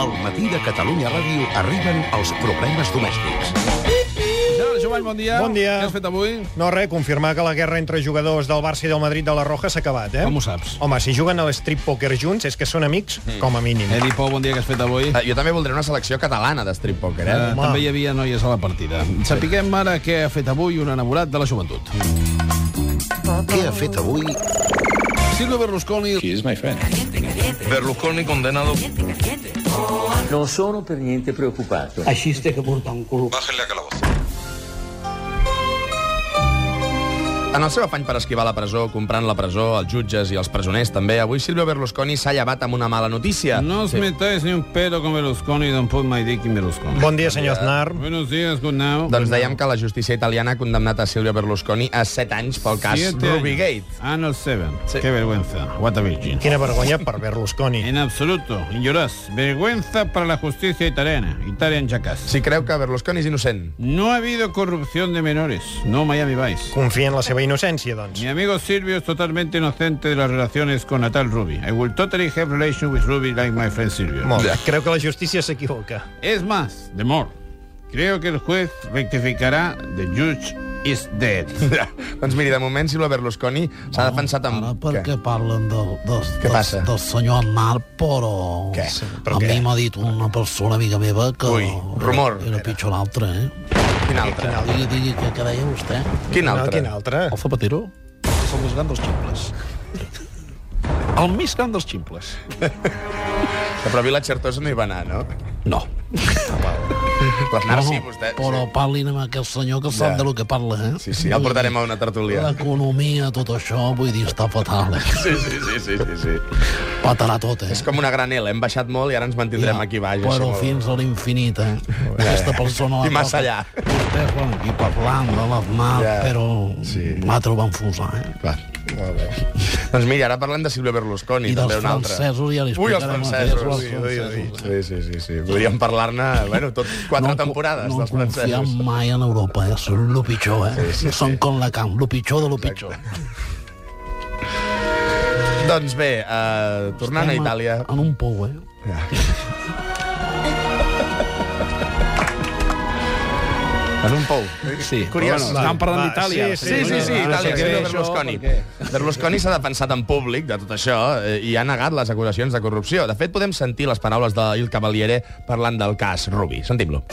Al matí de Catalunya Ràdio arriben els problemes domèstics. Gerard Jovany, bon dia. Bon dia. Què has fet avui? No, res, confirmar que la guerra entre jugadors del Barça i del Madrid de la Roja s'ha acabat, eh? Com ho saps? Home, si juguen a l'strip poker junts és que són amics, com a mínim. Edi Pou, bon dia, què has fet avui? Eh, jo també voldré una selecció catalana de strip poker, eh? Eh, també hi havia noies a la partida. Sapiguem ara què ha fet avui un enamorat de la joventut. Què ha fet avui Silvio Berlusconi... He is my friend. Berlusconi condenado. Non sono per niente preoccupato. Així que porta un cul. Bájenle a calabozo. En el seu afany per esquivar la presó, comprant la presó, els jutges i els presoners també, avui Silvio Berlusconi s'ha llevat amb una mala notícia. No os metáis ni un pedo con Berlusconi, don't put my dick in Berlusconi. Bon dia, senyor Aznar. Buenos días, good now. Doncs dèiem que la justícia italiana ha condemnat a Silvio Berlusconi a 7 anys pel cas Siete Rubygate. años. Ah, no, seven. Sí. Qué vergüenza. What a virgin. Quina vergonya per Berlusconi. En absoluto. Llorás. Vergüenza para la justicia italiana. Italian jackass. Si creu que Berlusconi és innocent. No ha habido corrupción de menores. No Miami Vice. Confia en la seva innocència, doncs. Mi amigo Silvio es totalmente inocente de las relaciones con Natal Ruby. I will totally have relation with Ruby like my friend Silvio. Molt bé. Creu que la justícia s'equivoca. Es más, de more. Creo que el juez rectificará. The judge is dead. Ja. doncs miri, de moment Silvio Berlusconi s'ha defensat amb... Ara perquè parlen del, del, Què passa? del, del senyor Aznar, però... Què? Però a què? mi m'ha dit una persona amiga meva que... Ui, rumor. Era, era pitjor l'altre, eh? Quin altre? Digui, digui, què, què deia vostè? Quin No, altre? quin altre? El Zapatero és el més gran dels ximples. El més gran dels ximples. Que però Vila Certosa no hi va anar, no? No. L'Aznar sí, vostè. Però parlin amb aquell senyor que sap Ja. de lo que parla, eh? Sí, sí, el portarem a una tertúlia. L'economia, tot això, vull dir, està fatal, eh? Sí, sí, sí, sí, sí, sí. Patarà tot, eh? És com una granel, hem baixat molt i ara ens mantindrem Ja, aquí baix. Però això fins a l'infinit, eh? Aquesta persona... I massa allà. Vostès van aquí parlant de l'Aznar, Ja, però sí. m'ha trobat enfusar, eh? Clar. Molt bé. doncs mira, ara parlem de Silvio Berlusconi, I també dels un altre. francesos ja li Ui, els explicarem francesos. els Ui, ui, ui. francesos. Sí, sí, sí, sí. Podríem parlar-ne, bueno, tot quatre no, temporades no dels confiem francesos. mai en Europa, eh? Són lo pitjor, eh? Sí, sí, Són sí. com la camp, lo pitjor de lo pitjor. Doncs bé, uh, tornant a Estem Itàlia... En un pou, eh? En un pou. Sí. Curiós. Bueno, estàvem parlant d'Itàlia. sí, Sí, sí, sí, Itàlia, sí que això, Berlusconi. perquè- Berlusconi s'ha defensat en públic de tot això eh, i ha negat les acusacions de corrupció. De fet, podem sentir les paraules de Il Cavaliere parlant del cas Rubi. Sentim-lo.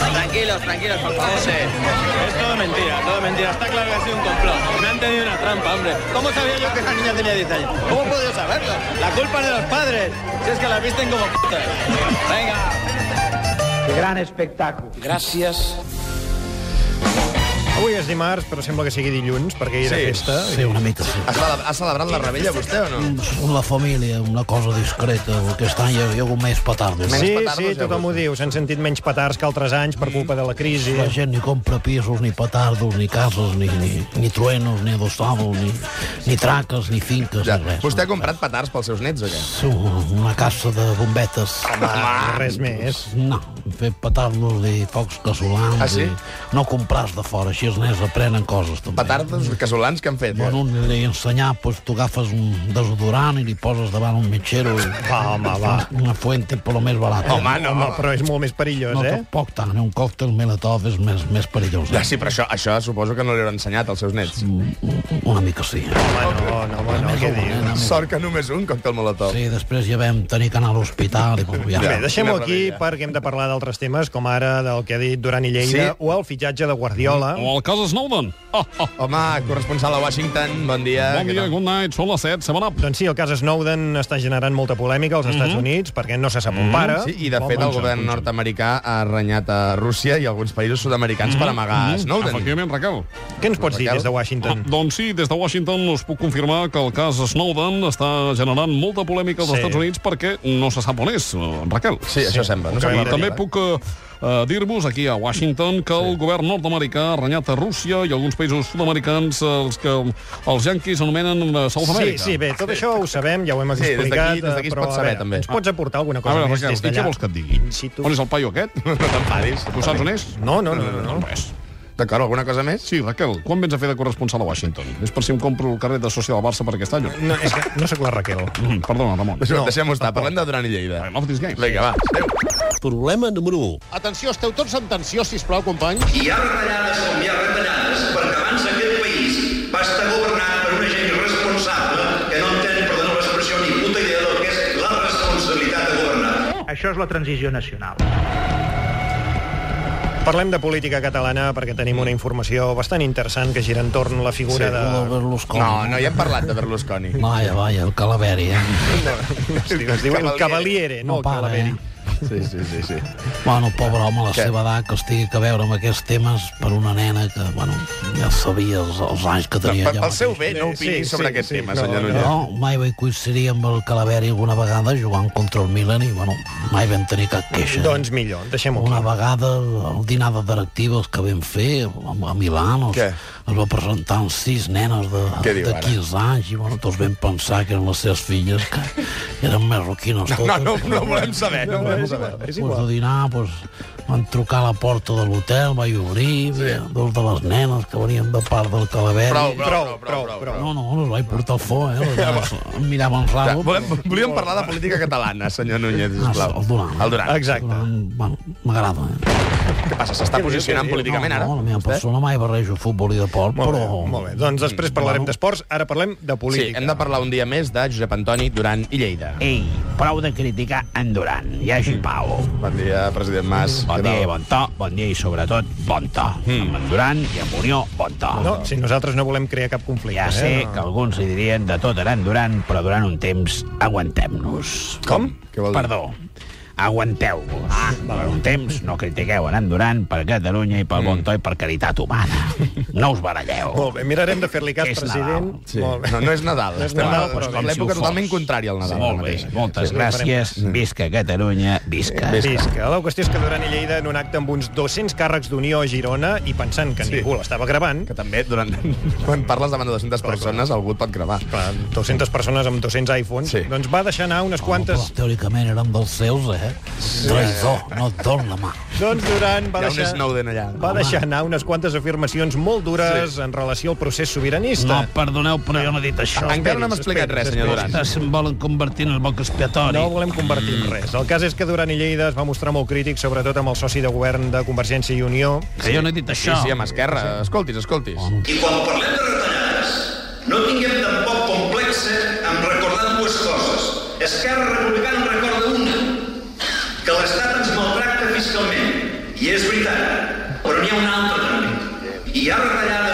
Tranquilos, tranquilos, por favor. Es todo mentira, todo mentira. Está claro que ha sido un complot. Me han tenido una trampa, hombre. ¿Cómo sabía yo que esa niña tenía 10 años? ¿Cómo he podido saberlo? La culpa es de los padres. Si es que las visten como putas. Venga. Gran espectacle. Gràcies. Avui és dimarts, però sembla que sigui dilluns, perquè hi era Sí. festa. Sí, una mica, sí. Ha, celebrat, ha celebrat la rebella, vostè, o no? Amb la família, una cosa discreta. Aquest any hi ha, hagut més petardos. Menys Sí, sí, ja tothom ho diu. S'han sentit menys petards que altres anys per culpa de la crisi. La gent ni compra pisos, ni petardos, ni cases, ni, ni, ni truenos, ni adosables, ni, ni traques, ni finques, Ja. ni res. Vostè ha comprat petards pels seus nets, o què? Sí, Una cassa de bombetes. Home, res més. No, fer petardos i focs casolans. Ah, sí? i no comprars de fora, així els nens aprenen coses, també. Petards casolans que han fet. Bueno, li ensenyar, pues, tu agafes un desodorant i li poses davant un metgero i... Va, home, va. Una fuente per lo més barata. Home, no. Home, però és molt més perillós, no, eh? tampoc tant, eh? un còctel Melatov és més, més perillós. Ja, Eh? sí, però això, això suposo que no li haurà ensenyat als seus nets. Una mica sí. Home, no, no, home, no, què eh? dius? Sort que només un còctel molotov. Sí, després ja vam tenir que anar a l'hospital i... Ja, Bé, deixem-ho aquí perquè hem de parlar d'altres temes, com ara del que ha dit Duran i Lleida Sí. o el fitxatge de Guardiola. O el cas Snowden. Oh, oh. Home, corresponsal a Washington, bon dia. Bon dia, good night, són les 7, seven up. Doncs sí, el cas Snowden està generant molta polèmica als Estats Units perquè no se sap on para. Sí, i de Com fet el govern nord-americà ha renyat a Rússia i alguns països sud-americans per amagar Snowden. Efectivament, Raquel. Què ens pots dir Raquel? des de Washington? Ah, doncs sí, des de Washington us puc confirmar que el cas Snowden està generant molta polèmica als Sí. Estats Units perquè no se sap on és, eh, Raquel. Sí, això sembla. No de També res, puc eh, eh, dir-vos aquí a Washington que el govern nord-americà ha renyat a Rússia i alguns països sud-americans els que els yanquis anomenen eh, South Sí, America. sí, bé, tot això ho sabem, ja ho hem Sí, des explicat. d'aquí- des d'aquí es però, pot a saber, veure, també. Ens pots aportar alguna A cosa veure, més Raquel, des i què d'allà? vols que et digui? On és el paio aquest? No t'enfadis. Tu saps on és? No, no, no, no. no. Res. D'acord, alguna cosa més? Sí, Raquel, quan vens a fer de corresponsal a Washington? És per si em compro el carret de soci del Barça per aquest any. No, és que no sóc la Raquel. Mm, perdona, Ramon. No, Deixem-ho estar, parlem de Duran i Lleida. I love these games. Vinga, va, adéu. Problema número 1. Atenció, esteu tots en tensió, sisplau, companys. Hi ha retallades com hi ha retallades perquè abans aquest país va estar governat per una gent irresponsable que no entén, perdó l'expressió, ni puta idea del que és la responsabilitat de governar. Això és la transició nacional. Parlem de política catalana perquè tenim una informació bastant interessant que gira entorn la figura Sí, de... El Berlusconi. No, no, ja hem parlat de Berlusconi. Vaya, vaya, el Calaveri, eh? Es diu, es diu el Cavaliere, no, No el Calaveri. eh? Sí, sí, sí. sí. Bueno, pobre home, a la Què? seva edat, que estigui a veure amb aquests temes per una nena que, bueno, ja sabia els, els anys que tenia Per, ja pel seu bé, no opini Sí, sobre sí, aquest sí, tema, no, senyor no. Núñez. No, mai vaig coincidir amb el Calaveri alguna vegada jugant contra el Milan i, bueno, mai vam tenir cap queixa. Doncs millor, deixem-ho Una aquí. vegada, el dinar de directives que vam fer a, a Milà, es, Què? es va presentar amb sis nenes de, diu de ara? 15 anys i bueno, tots vam pensar que eren les seves filles, que eren marroquines No, totes. no, no volem saber, no volem és igual, és Pues igual. de dinar, pues, van trucar a la porta de l'hotel, vaig obrir, sí. dos de les nenes que venien de part del Calaveri. Prou, prou, Prou, prou, prou. No, no, les vaig portar al fo, eh? Les nenes em miraven raro. Volem, volíem parlar de política catalana, senyor Núñez, Ah, sisplau. el Duran. El Duran. Exacte. Duran, Bueno, m'agrada, eh? Què passa? S'està posicionant políticament, ara? No, la meva persona mai barrejo futbol i deport, Molt bé, però... molt bé. Doncs després parlarem d'esports, ara parlem de Sí, política. hem de parlar un dia més de Josep Antoni Duran i Lleida. Ei, prou de criticar en Duran. Hi hagi pau. Bon dia, president Mas. Bon dia bon to, bon dia i sobretot bon to. Mm. Amb en Duran i amb Unió, bon to. No, si nosaltres no volem crear cap conflicte. Ja sé eh? que alguns li dirien de tot ara en Duran, però durant un temps aguantem-nos. Com? Què vol dir? Perdó. Aguanteu-vos. Ah, per un temps no critiqueu en Duran per Catalunya i pel bon to i per caritat humana. No us baralleu. Molt bé, mirarem de fer-li cas, És president. Nadal. Sí. Molt bé. No, no és Nadal. No és Nadal, a- però bé. l'època Si totalment contrària al Nadal. Molt ara bé, moltes Sí, gràcies. Visca Catalunya, visca. Visca. La qüestió és que Duran i Lleida, en un acte amb uns 200 càrrecs d'Unió a Girona, i pensant que Sí. ningú l'estava gravant, Que també, durant, quan parles davant de 200 persones, algú et pot gravar. clar, 200 persones amb 200 iPhones, Sí. doncs va deixar anar unes quantes... Però, teòricament eren dels seus, eh? Traïdor, no et dono la mà. Doncs Duran va Hi ha un deixar... Allà. Va deixar anar unes quantes afirmacions molt dures en relació al procés sobiranista. No, perdoneu, però jo no he dit això. Encara no hem explicat res, senyor Duran. Vostès em volen convertir en el boc expiatori. No volem convertir en res. El cas és que Duran i Lleida es va mostrar molt crític, sobretot amb el soci de govern de Convergència i Unió. Que jo no he dit Sí, això. sí, amb Esquerra. Escoltis, escoltis. I quan parlem de retallades, no tinguem tampoc complexe en recordar dues coses. Esquerra Republicana recorda una, que l'Estat ens maltracta fiscalment, i és veritat, però n'hi ha una altra també. I hi ha retallades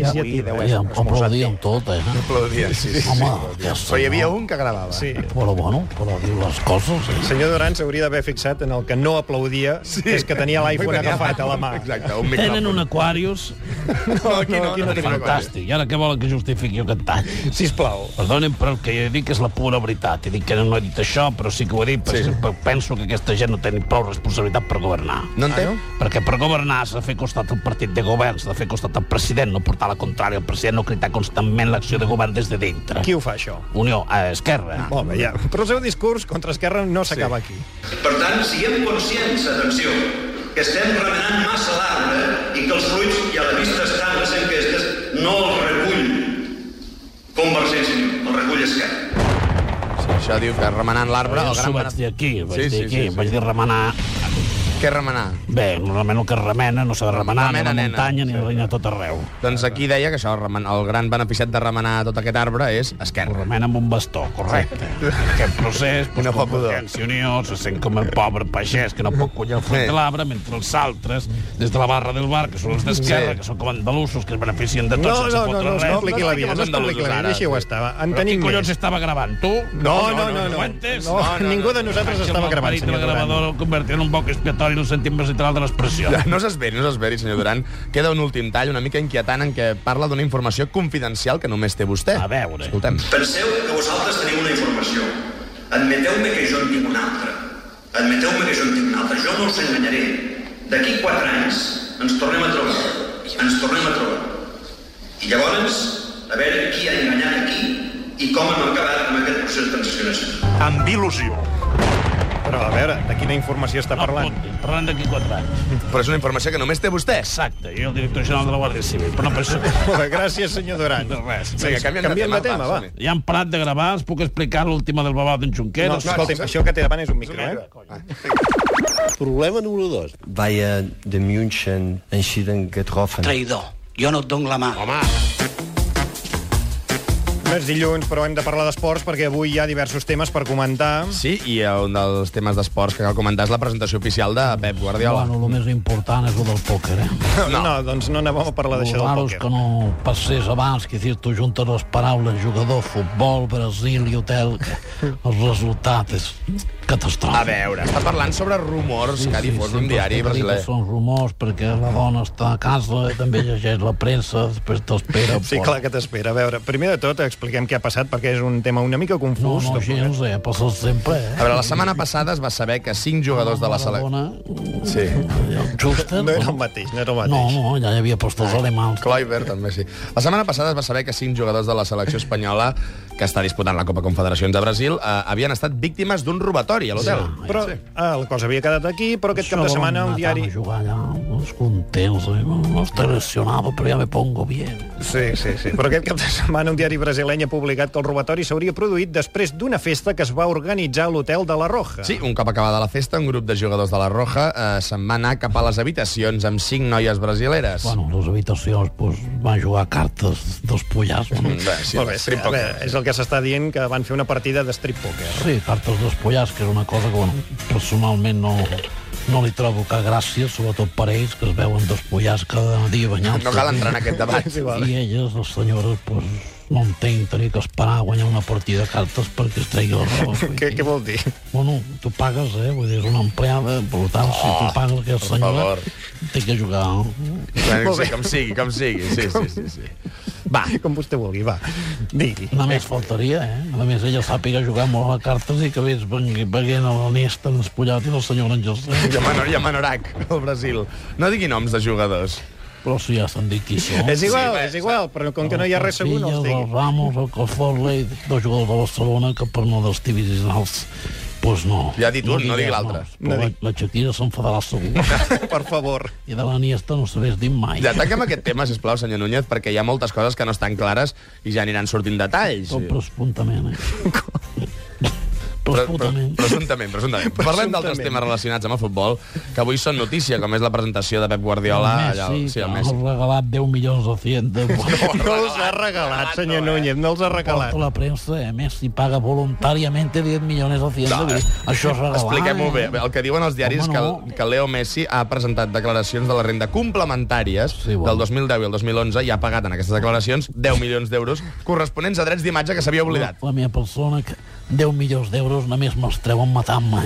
iniciativa. Que avui em aplaudíem tot, eh? Aplaudien, sí, sí. Home, sí. ja Però hi havia un que gravava. Sí. Però bueno, però diu les coses, El eh? senyor Duran s'hauria d'haver fixat en el que no aplaudia, sí. és que tenia l'iPhone agafat a la mà. Exacte, un Tenen micròfon. un Aquarius No, aquí no, aquí no tenim fantàstic. I ara què volen que justifiqui jo aquest tall? Sisplau. Perdonen, però el que jo dic és la pura veritat. He dit que no he dit això, però sí que ho he dit, perquè sí. penso que aquesta gent no té ni prou responsabilitat per governar. No en té? Perquè per governar s'ha de fer costat el partit de govern, s'ha de fer costat el president, no portar la contrària al president, no criticar constantment l'acció de govern des de dintre. Qui ho fa, això? Unió, a Esquerra. Molt bé, ja. Però el seu discurs contra Esquerra no s'acaba aquí. Per tant, siguem conscients, atenció, que estem remenant massa l'arbre i que els fruits, i a la vista estan les enquestes, no els recull Convergència i Unió, el recull Esquerra. Sí, això diu que remenant l'arbre... El Això gran ho vaig dir aquí, vaig Sí, dir sí, aquí, sí, sí. vaig dir remenar. Què remenar? Bé, normalment el que es remena no s'ha de remenar Remena, ni a la nena. muntanya ni a la tot arreu. Doncs aquí deia que això, el gran beneficiat de remenar tot aquest arbre és Ho Esquerra. remena amb un bastó, correcte. En aquest procés, no doncs, pudor. Convergència Unió se sent com el pobre pagès que no pot collir el fruit Sí. de l'arbre, mentre els altres, des de la barra del bar, que són els d'Esquerra, Sí. que són com andalusos, que es beneficien de tot No, sense no, no, fotre no, no res. expliqui la No vida, no expliqui la vida, deixi-ho estar. En Però qui tenim collons més. estava gravant, tu? No, no, no, no. Fuentes? No, ningú de nosaltres Vaig estava amb el gravant, parit de senyor la Duran. gravadora el convertir en un boc expiatori en el sentit més literal de l'expressió. Ja, no s'esveri, no s'esveri, senyor Duran. Queda un últim tall una mica inquietant en què parla d'una informació confidencial que només té vostè. A veure. Escoltem. Penseu que vosaltres teniu una informació. Admeteu-me que jo en tinc una altra. Admeteu-me que jo en tinc una altra. Jo no us enganyaré. D'aquí quatre anys ens tornem a trobar. Ens tornem a trobar. I llavors, a veure qui ha enganyat aquí i com hem acabat amb aquest procés de transaccionació. Amb il·lusió. Però, a veure, de quina informació està parlant? Parlant d'aquí quatre anys. Però és una informació que només té vostè. Exacte, jo el director general de la Guàrdia Civil. Però no per això... Gràcies, senyor Duran. De res. Vinga, canviem, Canviem de de tema, va. Ja han parat de gravar, us puc explicar l'última del babau d'en No, Junqueras? escolti'm, això que té davant és un micro, eh? Problema número 2. Bayern de München entschieden getroffen. Traïdor. Jo no et dono la mà. Home, No és dilluns, però hem de parlar d'esports perquè avui hi ha diversos temes per comentar. sí, i un dels temes d'esports que cal comentar és la presentació oficial de Pep Guardiola. Bueno, el més important és el del pòquer, eh? No, no doncs no anàvem a parlar d'això del pòquer. que no passés abans, que dir, tu juntes les paraules jugador, futbol, Brasil i hotel, el resultat és catastròfic. A veure, està parlant sobre rumors que ha difós un diari brasiler. Són rumors perquè la dona està a casa, també llegeix la premsa, després t'espera. Sí, clar que t'espera. A veure, primer de tot expliquem què ha passat perquè és un tema una mica No, confús. no, gens, eh? Passa sempre, eh? A veure, la setmana passada es va saber que cinc jugadors de la selecció... Sí. Justen, No era el mateix, no era el No, mateix. no, ja hi havia posat els alemans. Kluivert, també, sí. La setmana passada es va saber que cinc jugadors de la selecció espanyola que està disputant la Copa Confederacions de Brasil eh, havien estat víctimes d'un robatori a l'hotel. Però ah, la cosa havia quedat aquí, però aquest cap de setmana un diari... jugar allà, eh? no estoy lesionado, però ja me pongo bien. Sí, sí, sí. Però aquest cap de setmana un diari brasileny ha publicat que el robatori s'hauria produït després d'una festa que es va organitzar a l'hotel de la Roja. Sí, un cop acabada la festa, un grup de jugadors de la Roja eh, se'n va anar cap a les habitacions amb cinc noies brasileres. Bueno, les habitacions pues, van jugar cartes dels pollars. Bueno. Bé, sí, Molt bé, sí, a veure, és el que s'està dient, que van fer una partida de strip poker. Sí, cartes dels pollars, que és una cosa que bueno, personalment no, no li trobo cap gràcia, sobretot per ells, que es veuen despullats cada dia banyant No cal entrar en aquest debat. I elles, les senyores, pues, no entenc tenir que esperar a guanyar una partida de cartes perquè es tregui la roba. Què, què vol dir? Bueno, tu pagues, eh? Vull dir, és una empleada, per tant, si tu pagues aquesta favor. té que jugar. Bueno, sí, com sigui, com sigui. Sí, sí, sí, sí. Va, Com vostè vulgui, va. Digui. Només faltaria, eh? A més, ella sàpiga jugar molt a cartes i que vés veient a i senyora en José. i a, Manor, i a Manorac, al Brasil. No digui noms de jugadors. Però si ja s'han dit qui són. És igual, Sí, és igual, però com que no hi ha res segur, no els Casillas, el digui. Ramos, el Coforle, dos jugadors de Barcelona que per no dels divisionals pues no. Ja ha dit un, no digui diguem l'altre. Però No la, digui. la Shakira s'enfadarà segur. Per favor. I de la Niesta no s'hagués dit mai. Ja tanquem aquest tema, sisplau, senyor Núñez, perquè hi ha moltes coses que no estan clares i ja aniran sortint detalls. Tot presumptament, eh? Pre- pre- Presumptament. Presumptament, presumptament. Parlem d'altres temes relacionats amb el futbol, que avui són notícia, com és la presentació de Pep Guardiola. el allà, Messi, sí, el que Messi. ha regalat 10 milions de cientes. No els ha regalat, senyor Núñez, no els ha regalat. Porta la premsa, eh? Messi paga voluntàriamente 10 milions de cientes. No, No, Això és regalar. Expliquem-ho eh? bé. El que diuen els diaris Home, que, no. el, que Leo Messi ha presentat declaracions de la renda complementàries Sí, bueno. del 2010 i el 2011 i ha pagat en aquestes declaracions 10 milions d'euros corresponents a drets d'imatge que s'havia oblidat. La meva persona, que 10 milions d'euros només me'ls treuen matant-me.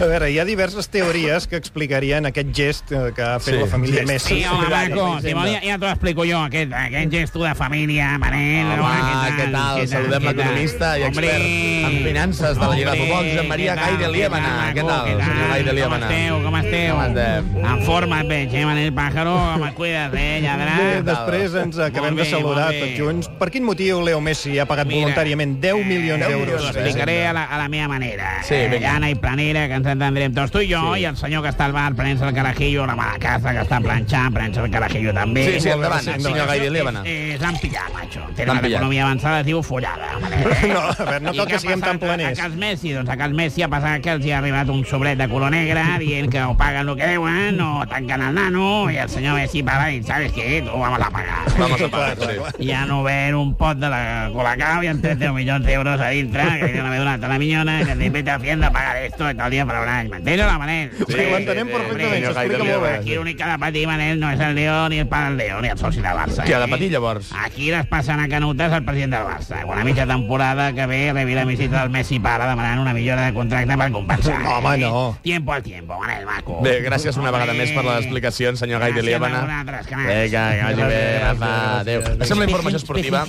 A veure, hi ha diverses teories que explicarien aquest gest eh, que ha fet Sí, la família gest. Messi. Sí, home, Marco, Hisenda. Simón, ja, ja t'ho explico jo, aquest, aquest gesto de família, Manel. Home, què tal? Saludem l'economista i expert en finances de la Lliga de Futbol, Josep Maria Gai de Liébana. Què tal, senyor Gai de Liébana? Com esteu, com esteu? Com estem? En forma et veig, eh, Manel Pájaro? Home, cuida't, eh, lladrà. Bé, després ens acabem de saludar tots junts. Per quin motiu Leo Messi ha pagat Mira, voluntàriament 10 milions 10 d'euros? milions, Ho explicaré a la, a la meva manera. Sí, eh, vinga. llana i planera, que ens entendrem tots tu i jo, Sí. i el senyor que està al bar prenent el carajillo, la mala casa que està planxant, prenent el carajillo també. Sí, sí, endavant, sí, senyor Gai de Liébana. Eh, S'han pillat, macho. L'han Tenen l'economia avançada, es diu follada. No, a veure, no cal que siguem tan a- planers. A cas Messi, doncs a cas Messi ha passat que els hi ha arribat un sobret de color negre dient que o paguen el que deuen o tanquen el nano i el senyor Messi para i ¿sabes qué? Tú vamos a pagar. Vamos a pagar, sí. I han obert un pot de la Colacao i han tret 10 milions d'euros a dintre que li han haver donat a la minyona que te vete haciendo pagar esto tal dia per un any. M'entens, la Manel? Sí, ho entenem perfectament, s'explica molt bé. Aquí l'únic que ha de patir, Manel, no és el Leó, ni el pare del Leó, ni el soci del Barça. Qui ha de eh? patir, llavors? Aquí les passen a canutes el president del Barça. Quan a mitja temporada que ve rebi la visita del Messi pare demanant una millora de contracte per compensar. No, home, no. Tiempo al tiempo, Manel Maco. Bé, gràcies una vegada més per les explicacions, senyor Gai de Gràcies a vosaltres. Vinga, que vagi bé. Apa, adéu. Deixem la informació esportiva.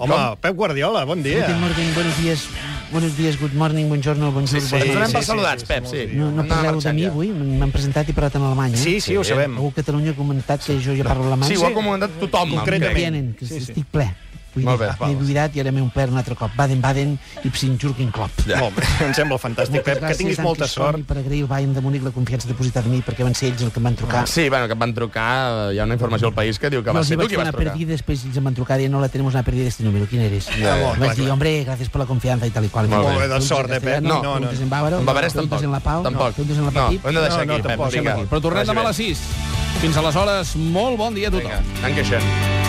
Home, Pep Guardiola, bon dia. Guten Morgen, buenos días. buenos días, good morning, buongiorno, bonjour, Sí, sí, ens donem nit. per saludats, Pep, sí. No, no parleu de mi avui? M'han presentat i parlat en alemany, eh? Sí, sí, ho sabem. Algú a Catalunya ha comentat que jo ja parlo alemany. Sí, ho ha comentat tothom, Concretament. Que Sí, sí. estic ple. Vull Molt dir, bé, m'he val. oblidat i ara m'he omplert un altre cop. Baden-Baden i Psinjurkin Klopp. Molt bé, em sembla fantàstic, Pep. Que gràcies, tinguis molta sort. I per agrair al Bayern de Múnich la confiança depositada en mi, perquè van ser ells els que em van trucar. Sí, bueno, que et van trucar, hi ha una informació al país que diu que Jo va ser tu qui vas una trucar. perdida, després ells em van trucar i no la tenemos una perdida este número. ¿Quién eres? Ja, ja. Vaig dir, clar. hombre, gracias por la confianza y tal y cual. Molt bé. Preguntes sort, eh, Pep? No, no, no. en bávaro, En bavarès tampoc. en la Pau, Tampoc. preguntes en la No, ho hem de deixar No, no, aquí, Pep. Però tornem demà a les 6. Fins aleshores, molt bon dia a tothom. Vinga, Dankeschön.